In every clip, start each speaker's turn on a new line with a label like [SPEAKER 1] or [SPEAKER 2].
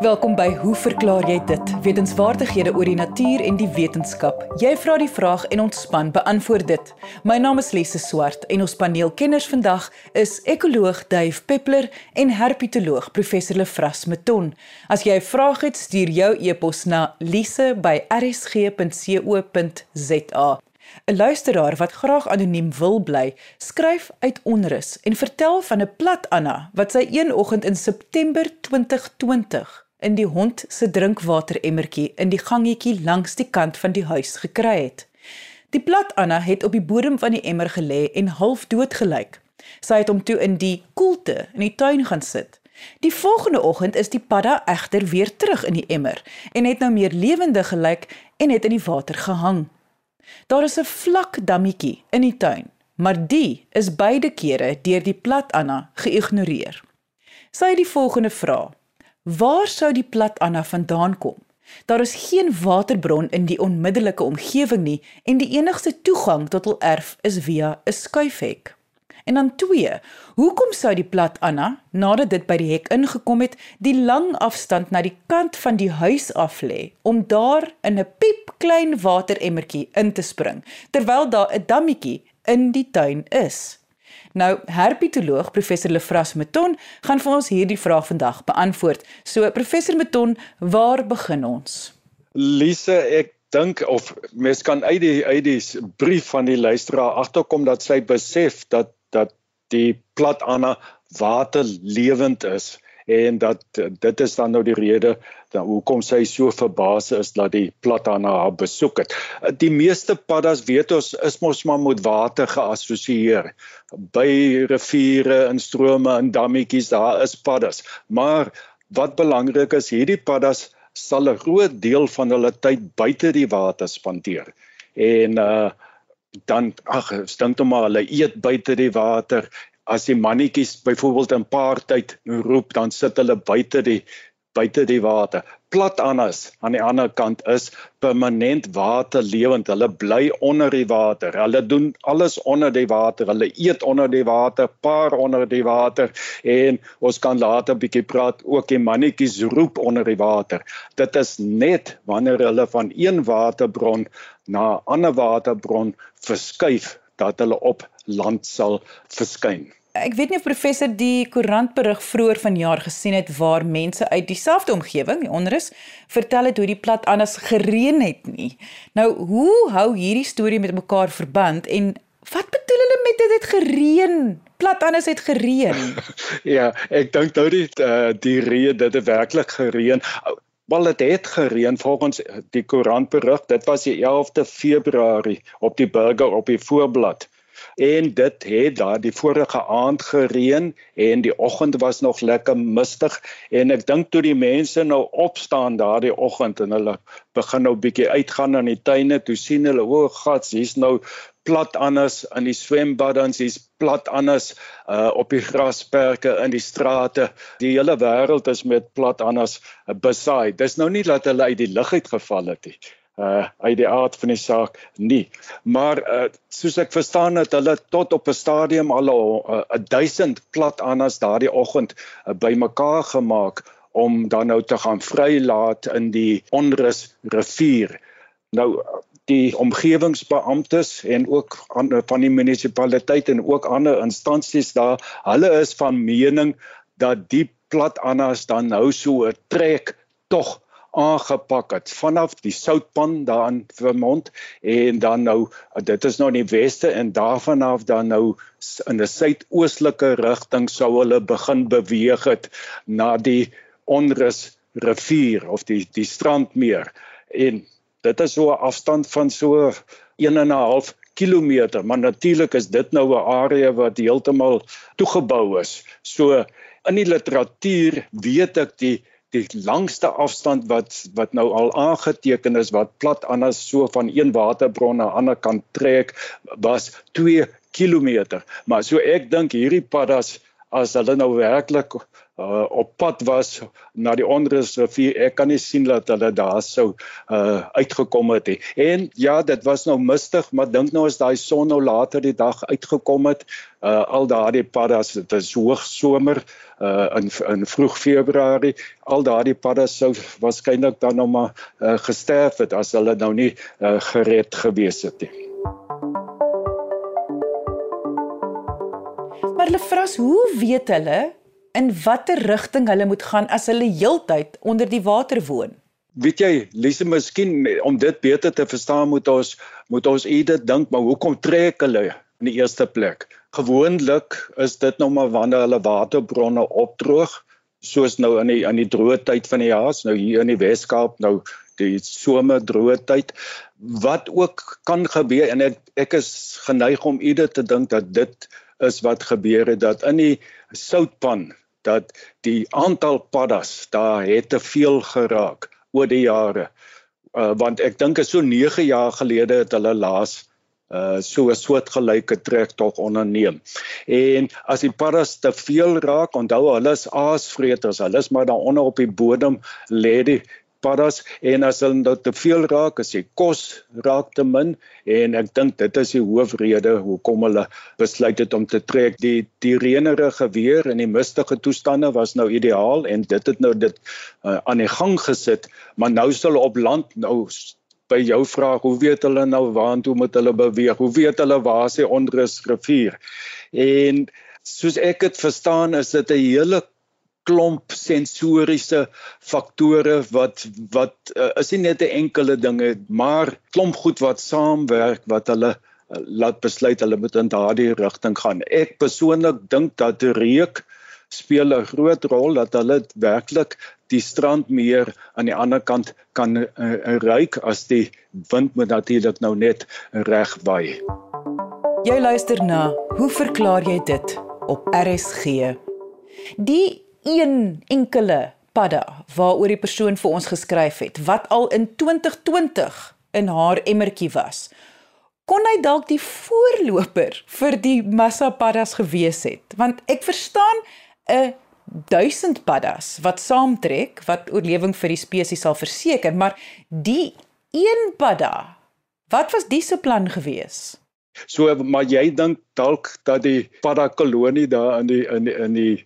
[SPEAKER 1] Welkom by Hoe verklaar jy dit? Wetenskapwaardighede oor die natuur en die wetenskap. Jy vra die vraag en ons span beantwoord dit. My naam is Lise Swart en ons paneelkenners vandag is ekoloog Dave Peppler en herpetoloog professor Lefras Meton. As jy 'n vraag het, stuur jou e-pos na lise@rsg.co.za. 'n Luisteraar wat graag anoniem wil bly, skryf uit onrus en vertel van 'n plat Anna wat sy een oggend in September 2020 in die hond se drinkwateremmertjie in die gangetjie langs die kant van die huis gekry het. Die plat Anna het op die bodem van die emmer gelê en half dood gelyk. Sy het hom toe in die koelte in die tuin gaan sit. Die volgende oggend is die padda egter weer terug in die emmer en het nou meer lewendig gelyk en het in die water gehang. Daar is 'n vlak dammetjie in die tuin, maar die is beide kere deur die plat Anna geïgnoreer. Sy het die volgende vraag: Waar sou die plat Anna vandaan kom? Daar is geen waterbron in die onmiddellike omgewing nie en die enigste toegang tot hul erf is via 'n skuifhek. En dan 2. Hoekom sou die plat Anna, nadat dit by die hek ingekom het, die lang afstand na die kant van die huis af lê om daar in 'n piepklein wateremmertjie in te spring terwyl daar 'n dammetjie in die tuin is? Nou, herpetoloog professor Lefras Meton gaan vir ons hierdie vraag vandag beantwoord. So professor Meton, waar begin ons?
[SPEAKER 2] Lise, ek dink of mens kan uit die uit die brief van die luisteraar agterkom dat sy besef dat dat die plat Anna waterlewend is en dat dit is dan nou die rede dan hoekom sy so verbase is dat die platana haar besoek het. Die meeste paddas weet ons is mos maar met water geassosieer. By riviere en strome en dammetjies daar is paddas. Maar wat belangrik is, hierdie paddas sal 'n groot deel van hulle tyd buite die water spandeer. En uh dan ag, dink tog maar hulle eet buite die water as die mannetjies byvoorbeeld in paartyd roep dan sit hulle buite die buite die water. Plat anders aan die ander kant is permanent waterlewend. Hulle bly onder die water. Hulle doen alles onder die water. Hulle eet onder die water, paar onder die water en ons kan later 'n bietjie praat ook die mannetjies roep onder die water. Dit is net wanneer hulle van een waterbron na 'n ander waterbron verskuif dat hulle op land sal verskyn.
[SPEAKER 1] Ek weet nie of professor die koerantberig vroeër vanjaar gesien het waar mense uit dieselfde omgewing, die onrus, vertel het hoe die plat anders gereën het nie. Nou, hoe hou hierdie storie met mekaar verband en wat bedoel hulle met dit het gereën? Plat anders het gereën.
[SPEAKER 2] ja, ek dink nou die uh, die reën dit het werklik gereën. Wel dit het gereën volgens die koerantberig. Dit was die 11de Februarie op die burger op die voorblad en dit het daar die vorige aand gereën en die oggend was nog lekker mistig. En ek dink toe die mense nou opstaan daardie oggend en hulle begin nou bietjie uitgaan in die tuine toe sien hulle o gats hier's nou plat anders in die swembaddens hier's plat anders uh, op die grasperke in die strate. Die hele wêreld is met plat anders besaai dis nou nie dat hulle uit die lug uit geval het nie uh uit die aard van die saak nie. Maar uh soos ek verstaan het hulle tot op 'n stadium al 'n uh, 1000 plat anas daardie oggend uh, bymekaar gemaak om dan nou te gaan vrylaat in die onrus rivier. Nou die omgewingsbeamptes en ook van die munisipaliteit en ook ander instansies daar, hulle is van mening dat die plat anas dan nou so 'n trek tog aangepak het vanaf die soutpan daar in Vermont en dan nou dit is nou in die weste en daarvan af dan nou in 'n suidoostelike rigting sou hulle begin beweeg het na die onrus rivier of die die strandmeer. En dit is so 'n afstand van so 1 en 'n half kilometer maar natuurlik is dit nou 'n area wat heeltemal toegebou is. So in die literatuur weet ek die die langste afstand wat wat nou al aangeteken is wat plat anders so van een waterbron na ander kan trek was 2 km. Maar so ek dink hierdie paddas as hulle nou werklik uh, op pad was na die Onrus rivier. Ek kan nie sien dat hulle daar sou uh, uitgekom het nie. En ja, dit was nou mistig, maar dink nou as daai son nou later die dag uitgekom het, uh, al daardie paddas, dit is hoog somer uh, in in vroeg Februarie, al daardie paddas sou waarskynlik dan nou maar uh, gesterf het as hulle nou nie uh, gered gewees het nie.
[SPEAKER 1] Maar hulle vra hoe weet hulle in watter rigting hulle moet gaan as hulle heeltyd onder die water woon.
[SPEAKER 2] Weet jy, Lise, miskien om dit beter te verstaan moet ons moet ons eerder dink maar hoekom trek hulle in die eerste plek? Gewoonlik is dit nou maar wanneer hulle waterbronne opdroog, soos nou in die in die droë tyd van die jaar, nou hier in die Wes-Kaap, nou die somer droë tyd wat ook kan gebeur en ek, ek is geneig om eerder te dink dat dit is wat gebeur het dat in die soutpan dat die aantal paddas daar het te veel geraak oor die jare. Uh, want ek dink is so 9 jaar gelede het hulle laas uh so 'n soortgelyke trek tog onderneem. En as die paddas te veel raak, onthou hulle is aasvreters, hulle is maar daaronder op die bodem lê die paddas en as hulle nou te veel raak, as jy kos raak te min en ek dink dit is die hoofrede hoekom hulle besluit het om te trek. Die die reënerige weer en die mistige toestande was nou ideaal en dit het nou dit uh, aan die gang gesit, maar nou sal op land nou by jou vraag, hoe weet hulle nou waartoe moet hulle beweeg? Hoe weet hulle waar is die onrus rivier? En soos ek dit verstaan is dit 'n hele klomp sensoriese faktore wat wat uh, is nie net 'n enkele dinge maar klomp goed wat saamwerk wat hulle uh, laat besluit hulle moet in daardie rigting gaan. Ek persoonlik dink dat reuk speel 'n groot rol dat hulle werklik die strand meer aan die ander kant kan uh, ruik as die wind moet natuurlik nou net reg waai.
[SPEAKER 1] Jy luister na, hoe verklaar jy dit op RSG? Die een enkele padda waaroor die persoon vir ons geskryf het wat al in 2020 in haar emmertjie was. Kon hy dalk die voorloper vir die massa paddas gewees het? Want ek verstaan 'n 1000 paddas wat saamtrek wat oorlewing vir die spesies sal verseker, maar die een padda, wat was die se plan geweest?
[SPEAKER 2] So maar jy dink dalk dat die parakolonie daar in die in die in die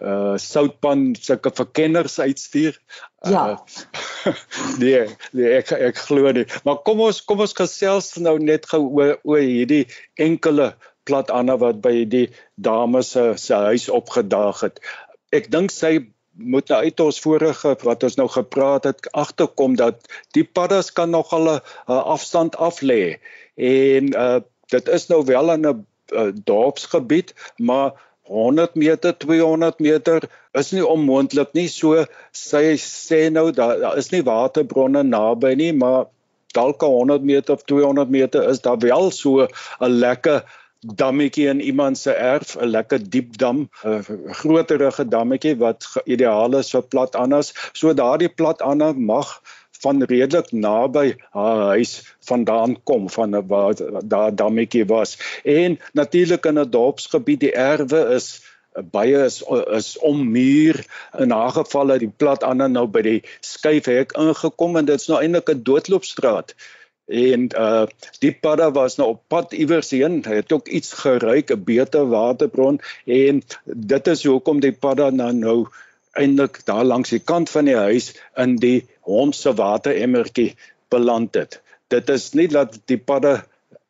[SPEAKER 2] uh soutpan sulke verkenners uitstuur.
[SPEAKER 1] Ja.
[SPEAKER 2] Uh, nee, nee ek ek glo nie. Maar kom ons kom ons gesels nou net gou oor oor hierdie enkele plat Anna wat by die dame se se huis opgedaag het. Ek dink sy moet nou uit ons vorige wat ons nou gepraat het agterkom dat die paddas kan nog al 'n afstand af lê en uh dit is nou wel in 'n uh, dorpsgebied, maar 100 meter, 200 meter is nie onmoontlik nie. So sy sê nou daar da is nie waterbronne naby nie, maar dalk 100 meter of 200 meter is daar wel so 'n lekker dammetjie in iemand se erf, 'n lekker diep dam, 'n groterige dammetjie wat ideaal is vir plat anders. So daardie plat ander mag van redelik naby haar huis vandaan kom van waar daar dammetjie was. En natuurlik in 'n dorpsgebied die erwe is baie is is ommuur in haar geval het die plat ander nou by die skuifhek ingekom en dit's nou eintlik 'n doodloopstraat. En uh die padda was nou op pad iewers heen hy het ook iets geruik 'n beter waterbron. En dit is hoekom die padda nou nou eintlik daar langs die kant van die huis in die hond se wateremmertjie beland het. Dit is nie dat die padde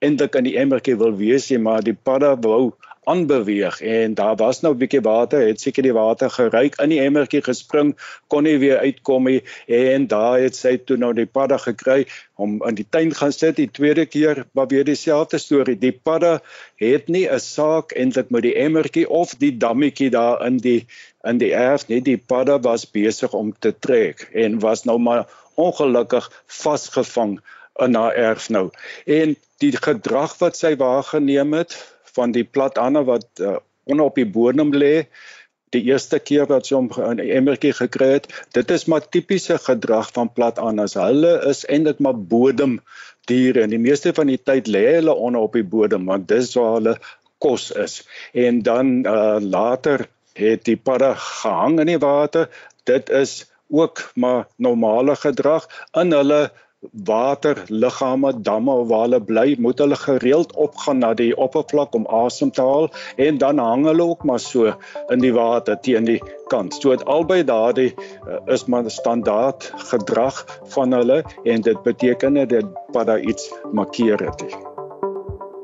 [SPEAKER 2] eintlik in die emmertjie wil wees nie, maar die padde wou aanbeweeg en daar was nou 'n bietjie water, het seker die water geruik in die emmertjie gespring, kon nie weer uitkom nie en daar het sy toe nou die padda gekry om in die tuin gaan sit die tweede keer, maar weer dieselfde storie. Die padda het nie 'n saak eintlik met die emmertjie of die dammetjie daar in die in die erf nie. Die padda was besig om te trek en was nou maar ongelukkig vasgevang in haar erf nou. En die gedrag wat sy waargeneem het van die plat ander wat uh, onder op die bodem lê die eerste keer wat sy hom 'n emmertjie gekry het dit is maar tipiese gedrag van plat anders hulle is eintlik maar bodem diere en die meeste van die tyd lê hulle onder op die bodem want dis waar hulle kos is en dan uh, later het die padda gehang in die water. Dit is ook maar normale gedrag in hulle waterliggame, damme waar hulle bly, moet hulle gereeld opgaan na die oppervlak om asem te haal en dan hang hulle ook maar so in die water teen die kant. So dit albei daardie uh, is maar standaard gedrag van hulle en dit beteken dat daar iets markeer het.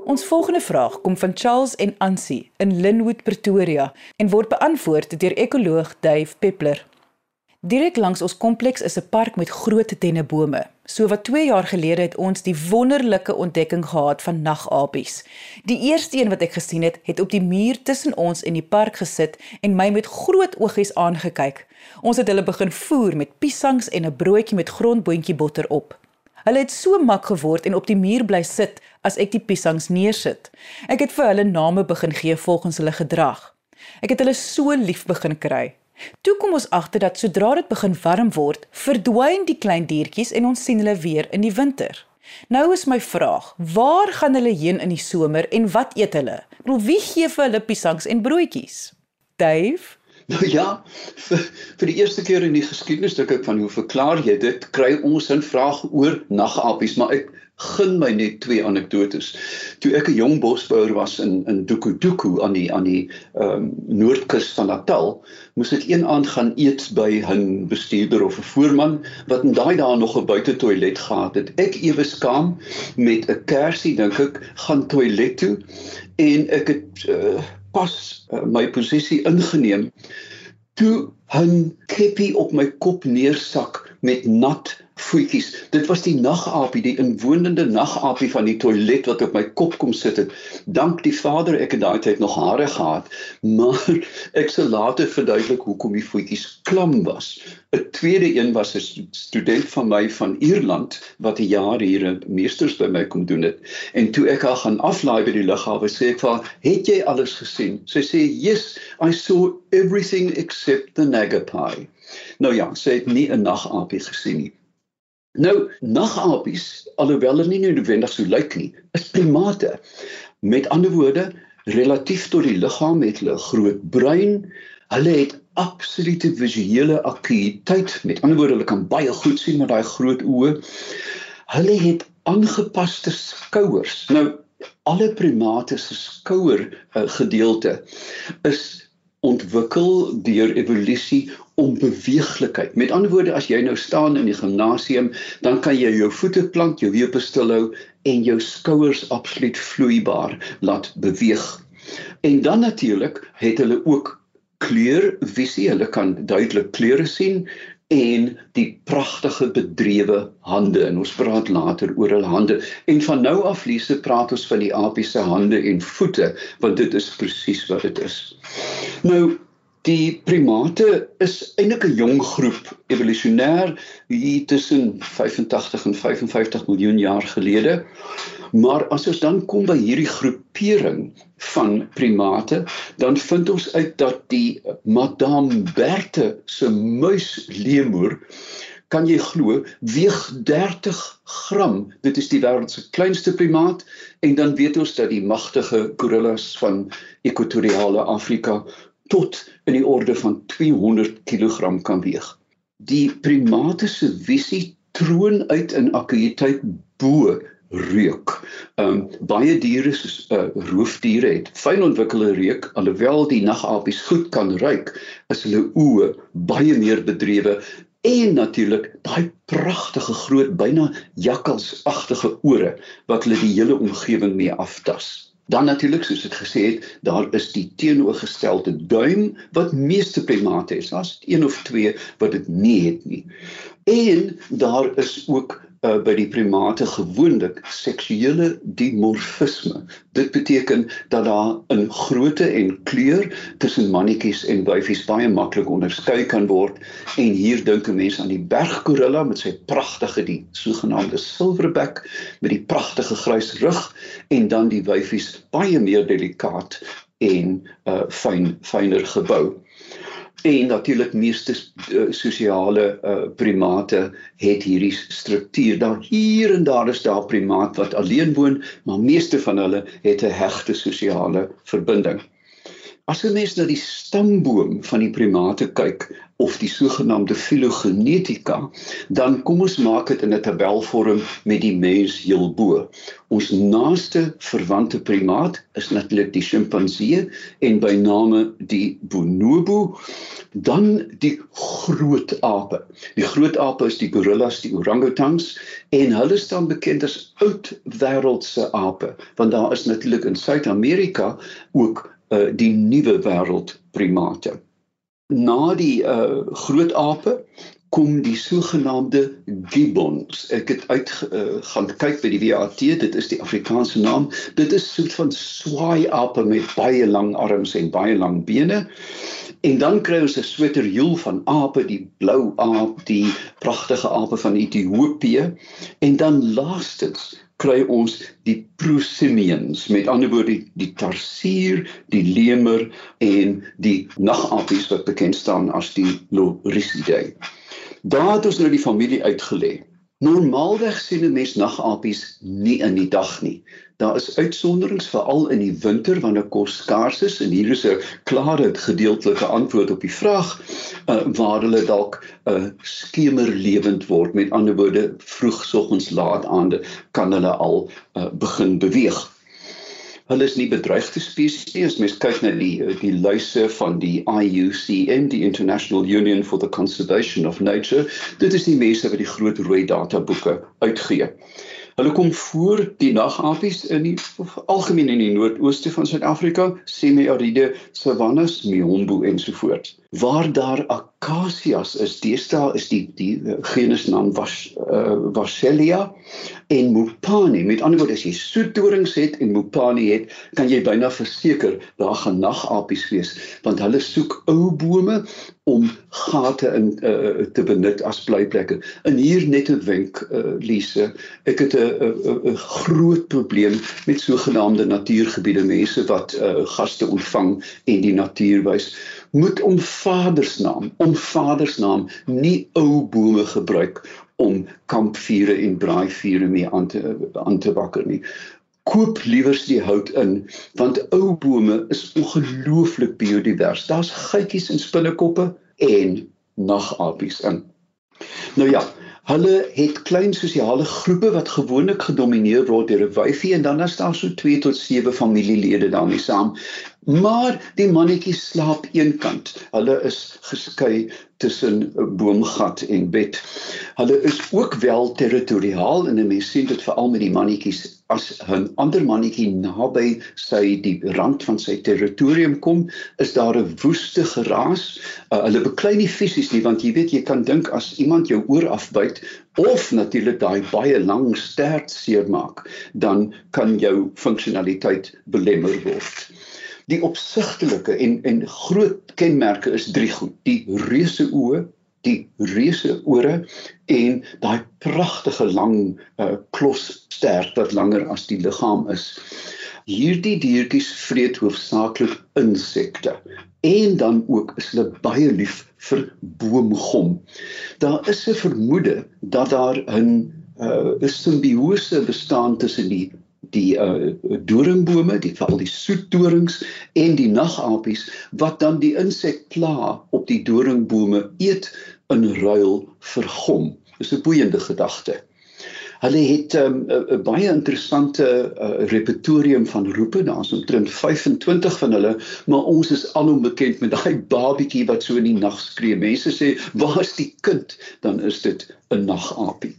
[SPEAKER 1] Ons volgende vraag kom van Charles en Ansie in Linwood, Pretoria en word beantwoord deur ekoloog Dave Peppler. Direk langs ons kompleks is 'n park met groot dennebome. So wat 2 jaar gelede het ons die wonderlike ontdekking gehad van nagapies. Die eerste een wat ek gesien het, het op die muur tussen ons en die park gesit en my met groot oogies aangekyk. Ons het hulle begin voer met piesangs en 'n broodjie met grondboontjie botter op. Hulle het so mak geword en op die muur bly sit as ek die piesangs neersit. Ek het vir hulle name begin gee volgens hulle gedrag. Ek het hulle so lief begin kry. Toe kom ons agter dat sodra dit begin warm word, verdwyn die klein diertjies en ons sien hulle weer in die winter. Nou is my vraag, waar gaan hulle heen in die somer en wat eet hulle? Ek bedoel, wie gee vir hulle piesangs en broodjies? Dave
[SPEAKER 3] Nou ja, vir, vir die eerste keer in die geskiedenis dink ek van hoe verklaar jy dit? Kry ons 'n vraag oor nagapies, maar ek gun my net twee anekdotes. Toe ek 'n jong bosbouer was in in Dukuduku aan die aan die ehm um, noordkus van Natal, moes ek een aand gaan eet by 'n bestuurder of 'n voorman wat in daai dae nog 'n buitetoilet gehad het. Ek ewe skaam met 'n kersie dink ek gaan toilet toe en ek het uh, pas uh, my posisie ingeneem. Toe 'n keppie op my kop neersak met nat voetjies. Dit was die nagapie, die inwonende nagapie van die toilet wat op my kop kom sit het. Dank die Vader ek het daai tyd nog hare gehad, maar ek sal later verduidelik hoekom die voetjies klam was. 'n Tweede een was 'n student van my van Ierland wat 'n jaar hier 'n meesters by my kom doen het. En toe ek haar gaan aflaai by die lughawe, sê ek vir haar, "Het jy alles gesien?" Sy sê, "Yes, I saw everything except the nagapie." Nou ja, sy het nie 'n nagapie gesien nie. Nou, nagapies, alhoewel hulle nie noodwendig so lyk nie, is primate. Met ander woorde, relatief tot die liggaam het hulle groot brein. Hulle het absolute visuele acuïteit. Met ander woorde, hulle kan baie goed sien met daai groot oë. Hulle het aangepaste skouers. Nou, alle primate se skouer uh, gedeelte is ontwikkel deur evolusie om beweeglikheid. Met ander woorde, as jy nou staan in die gimnasium, dan kan jy jou voete plant, jou heupe stil hou en jou skouers absoluut vloeibaar laat beweeg. En dan natuurlik het hulle ook kleurvisie. Hulle kan duidelik kleure sien en die pragtige bedrewe hande en ons praat later oor hul hande en van nou af lees praat ons van die apies se hande en voete want dit is presies wat dit is. Nou Die primate is eintlik 'n jong groep evolusionêr hier tussen 85 en 55 miljoen jaar gelede. Maar as ons dan kom by hierdie groepering van primate, dan vind ons uit dat die Madame Berthe se muisleemoer kan jy glo weeg 30 gram. Dit is die wêreld se kleinste primaat en dan weet ons dat die magtige gorillas van ekwatoriale Afrika tot in die orde van 200 kg kan weeg. Die primate se visie troon uit in akkuïteit bo reuk. Um baie diere soos uh, roofdiere het fyn ontwikkelde reuk alhoewel die nagapies goed kan ruik, is hulle oë baie meer bedrewe en natuurlik daai pragtige groot byna jakkalsagtige ore wat hulle die hele omgewing mee aftas. Dan natuurlik soos ek gesê het, daar is die teenoorgestelde duim wat meeste primate het. Daar's een of twee wat dit nie het nie. En daar is ook uh, by die primate gewoonlik seksuele dimorfisme. Dit beteken dat daar in grootte en kleur tussen mannetjies en wyfies baie maklik onderskei kan word en hier dink 'n mens aan die berggorilla met sy pragtige die sogenaamde silverback met die pragtige grys rug en dan die wyfies baie meer delikaat en uh fyn fyner gebou en natuurlik meeste uh, sosiale uh, primate het hierdie struktuur. Daar hier en daar is daar primaat wat alleen woon, maar meeste van hulle het 'n hegte sosiale verbinding. As 'n mens na die stamboom van die primate kyk of die sogenaamde filogenetika, dan kom ons maak dit in 'n tabelvorm met die mens heel bo. Ons naaste verwante primaat is natuurlik die sjimpansee en by name die bonobo, dan die groot ape. Die groot ape is die gorillas, die orangutangs en hulle staan bekend as oud wêreldse ape, want daar is natuurlik in Suid-Amerika ook uh, die nuwe wêreld primate. Na die uh, groot ape kom die sogenaamde gibbons. Ek het uit uh, gaan kyk by die WAT, dit is die Afrikaanse naam. Dit is soort van swaai ape met baie lang arms en baie lang bene. En dan kry ons 'n sweterjoel van ape, die blou aap, die pragtige ape van Ethiopië en dan laastens kry ons die prosimians met ander woorde die, die tarsier, die lemur en die nagapies wat bekend staan as die lorisidae. Daar het ons nou die familie uitgelê. Normaalweg sien 'n mens nagapies nie in die dag nie. Daar is uitsonderings veral in die winter wanneer kos skaars is en hier is 'n klare gedeeltelike antwoord op die vraag uh, waar hulle dalk 'n uh, skemer lewend word met ander woorde vroegsoggens laat aande kan hulle al uh, begin beweeg. Hulle is nie bedreigde spesies nie as mens kyk na die uh, die lyse van die IUCN die International Union for the Conservation of Nature dit is die mense wat die groot rooi databoeke uitgee. Hulle kom voor die nagapies in die algemeen in die noordooste van Suid-Afrika, semi-aride savannas, miombo ensovoorts. Waar daar akasias is, deesdae is die die eh, genusnaam was uh, Vaselia en Mopani. Met ander woorde, as jy soetdorings het en Mopani het, kan jy byna verseker daar gaan nagapies wees, want hulle soek ou bome om gate in uh, te benut as blyplekke. En hier net 'n wenk uh, Lise, ek het 'n groot probleem met sogenaamde natuurgebiede, mense wat uh, gaste ontvang en die natuur wys moet om vadersnaam, om vadersnaam nie ou bome gebruik om kampvure en braaivure mee aan te aan te wakker nie. Koop liewers die hout in want ou bome is ongelooflik biodivers. Daar's geitjies en spinnekoppe en nagapies in. Nou ja, hulle het klein sosiale groepe wat gewoonlik gedomeineer word deur 'n wyfie en dan is daar so 2 tot 7 familielede daarmee saam Maar die mannetjie slaap eenkant. Hulle is geskei tussen 'n boomgat en bed. Hulle is ook wel territoriaal en 'n mens sien dit veral met die mannetjies as 'n ander mannetjie naby sy die rand van sy territorium kom, is daar 'n woeste geraas. Uh, hulle beklei nie fisies nie want jy weet jy kan dink as iemand jou oor afbyt of natuurlik daai baie lang stert seermaak, dan kan jou funksionaliteit belemmer word. Die opsigtelike en en groot kenmerke is drie goed: die reuse oë, die reuse ore en daai pragtige lang uh, klos stert wat langer as die liggaam is. Hierdie diertjies vreet hoofsaaklik insekte en dan ook is hulle baie lief vir boomgom. Daar is 'n vermoede dat daar 'n uh, 'n simbiose bestaan tussen die die uh doringbome, die veral die soetdorings en die nagapies wat dan die insek pla op die doringbome eet in ruil vir gom. Dis 'n boeiende gedagte. Hulle het 'n um, baie interessante uh, repertorium van roepe, daar's omtrent 25 van hulle, maar ons is alom bekend met daai babietjie wat so in die nag skree. Mense sê, "Waar is die kind?" Dan is dit 'n nagapie.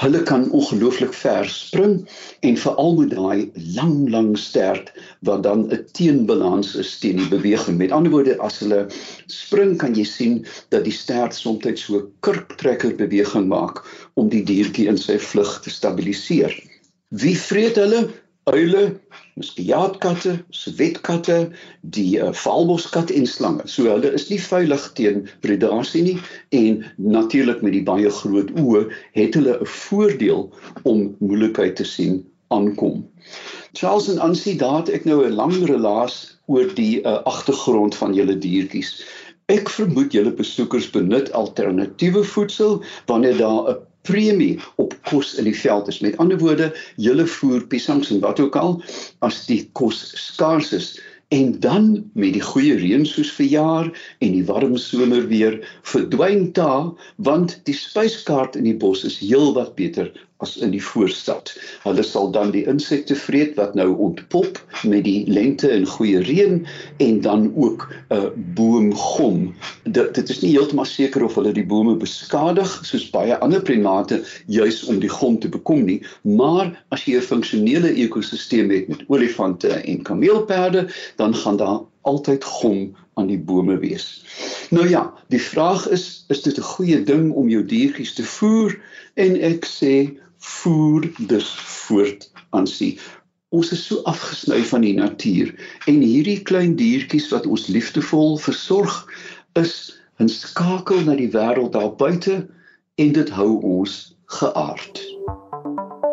[SPEAKER 3] Hulle kan ongelooflik ver spring en veral met daai lang lang stert wat dan 'n teenbalans is teen die beweging. Met ander woorde, as hulle spring, kan jy sien dat die stert soms so kurktrekker beweging maak om die diertjie in sy vlug te stabiliseer. Wie vreet hulle? uile, muskiaatkatte, swetkatte, die uh, valboskat en slange. So hulle is nie veilig teen predasie nie en natuurlik met die baie groot oë het hulle 'n voordeel om moeilikheid te sien aankom. Charles en Ansie, daar het ek nou 'n lang relaas oor die uh, agtergrond van julle diertjies. Ek vermoed julle besoekers benut alternatiewe voedsel wanneer daar 'n premie op kos in die veld is. Met ander woorde, julle voer piesangs en wat ook al as die kos skaars is en dan met die goeie reën soos verjaar en die warm somer weer verdwyn ta want die spyskaart in die bos is heelwat beter as in die voorstad. Hulle sal dan die insekte vreet wat nou ontpop met die lente en goeie reën en dan ook 'n uh, boomgom. Dit dit is nie heeltemal seker of hulle die bome beskadig soos baie ander primate juis om die gom te bekom nie, maar as jy 'n funksionele ekosisteem het met olifante en kameelperde, dan gaan daar altyd gom aan die bome wees. Nou ja, die vraag is, is dit 'n goeie ding om jou diertjies te voer? En ek sê voer dus voort aan sy. Ons is so afgesny van die natuur en hierdie klein diertjies wat ons liefdevol versorg is 'n skakel na die wêreld daar buite en dit hou ons geaard.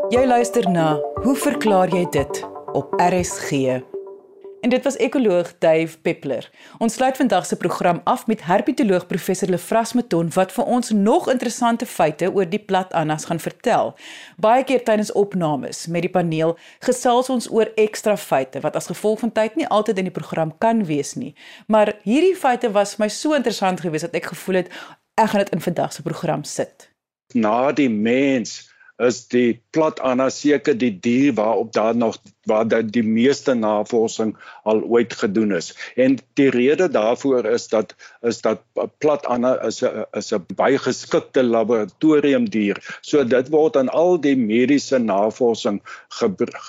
[SPEAKER 1] Jy luister na Hoe verklaar jy dit op RSG? En dit was ekoloog Dave Peppler. Ons sluit vandag se program af met herpetoloog professor Lefras Meton wat vir ons nog interessante feite oor die plat annas gaan vertel. Baie keer tydens opnames met die paneel gesels ons oor ekstra feite wat as gevolg van tyd nie altyd in die program kan wees nie. Maar hierdie feite was vir my so interessant geweest dat ek gevoel het ek gaan dit in vandag se program sit.
[SPEAKER 2] Na die mens is die plat anna seker die dier waarop daar nog waar dat die meeste navorsing al ooit gedoen is. En die rede daarvoor is dat is dat plat anna is 'n is 'n baie geskikte laboratoriumdier. So dit word in al die mediese navorsing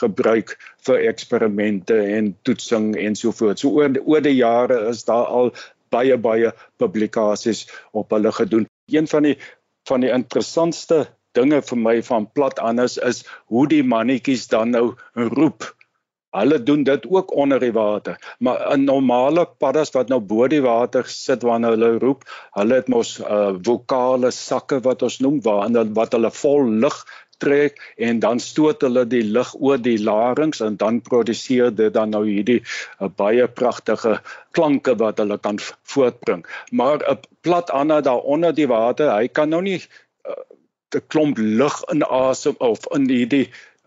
[SPEAKER 2] gebruik vir eksperimente en toetsing en so voort. So oor oor die jare is daar al baie baie publikasies op hulle gedoen. Een van die van die interessantste dinge vir my van plat anders is hoe die mannetjies dan nou roep. Hulle doen dit ook onder die water, maar 'n normale paddas wat nou bo die water sit wanneer hulle roep, hulle het mos uh, vokale sakke wat ons noem waar wat hulle vol lug trek en dan stoot hulle die lug oor die larynx en dan produseer dit dan nou hierdie uh, baie pragtige klanke wat hulle kan voortbring. Maar 'n plat ander daar onder die water, hy kan nou nie uh, 'n klomp lug in asem of in hierdie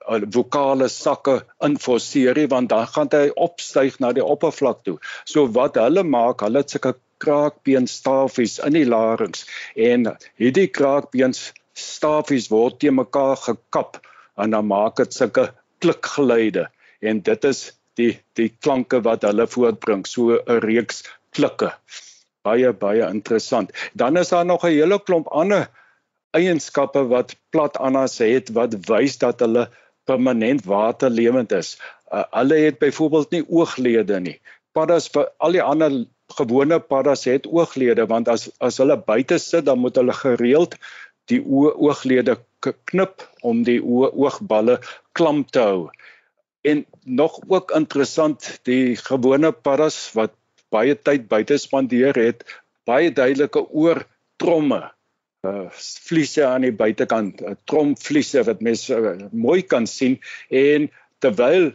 [SPEAKER 2] uh, vokale sakke inforseer want dan gaan hy opstyg na die oppervlak toe. So wat hulle maak, hulle het sulke kraakbeenstafies in die larynx en hierdie kraakbeenstafies word te mekaar gekap en dan maak dit sulke klikgeluide en dit is die die klanke wat hulle voortbring so 'n reeks klikke baie baie interessant dan is daar nog 'n hele klomp ander eienskappe wat plat annas het wat wys dat hulle permanent waterlewend is. Uh, hulle het byvoorbeeld nie ooglede nie. Paddas al die ander gewone paddas het ooglede want as as hulle buite sit dan moet hulle gereeld die ooglede knip om die oogballe klam te hou. En nog ook interessant die gewone paddas wat baie tyd buite spandeer het baie duidelike oortromme uh vliese aan die buitekant, uh, tromvliese wat mense uh, mooi kan sien en terwyl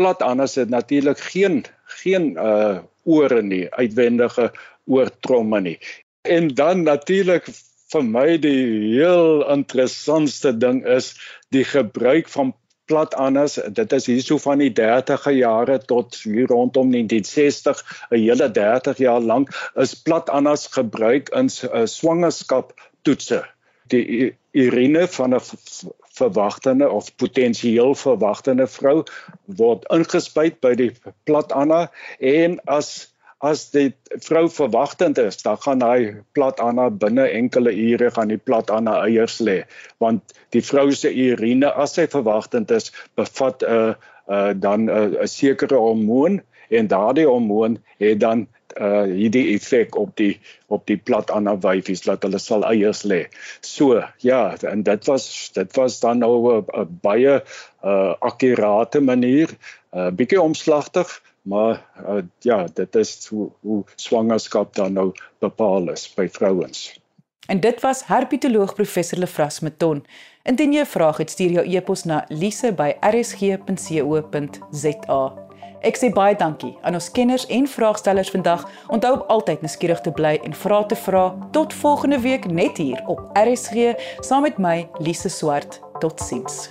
[SPEAKER 2] plat anders het natuurlik geen geen uh ore nie, uitwendige oortromme nie. En dan natuurlik vir my die heel interessantste ding is die gebruik van plat anders dit is hierso van die 30e jare tot hier rondom 1960 'n hele 30 jaar lank is plat anders gebruik in 'n uh, swangerskap toetse. Die urine van 'n verwagtende of potensieel verwagtende vrou word ingespuit by die plat anna en as as die vrou verwagtend is, dan gaan hy plat anna binne enkele ure gaan die plat anna eiers lê want die vrou se urine as sy verwagtend is bevat 'n uh, uh, dan 'n uh, sekere hormoon en daardie hormoon het dan uh hierdie effek op die op die plat ander wyfies dat hulle sal eiers lê. So ja, en dit was dit was dan nou 'n baie uh akkurate manier, 'n uh, bietjie omslagtig, maar uh, ja, dit is hoe, hoe swangerskap dan nou bepaal is by vrouens.
[SPEAKER 1] En dit was herpetoloog professor Lefras Meton. Indien jy 'n vraag het, stuur jou e-pos na lise@rsg.co.za. Ek sê baie dankie aan ons kenners en vraagstellers vandag. Onthou om altyd nuuskierig te bly en vra te vra. Tot volgende week net hier op RSG saam met my Lise Swart. Totsiens.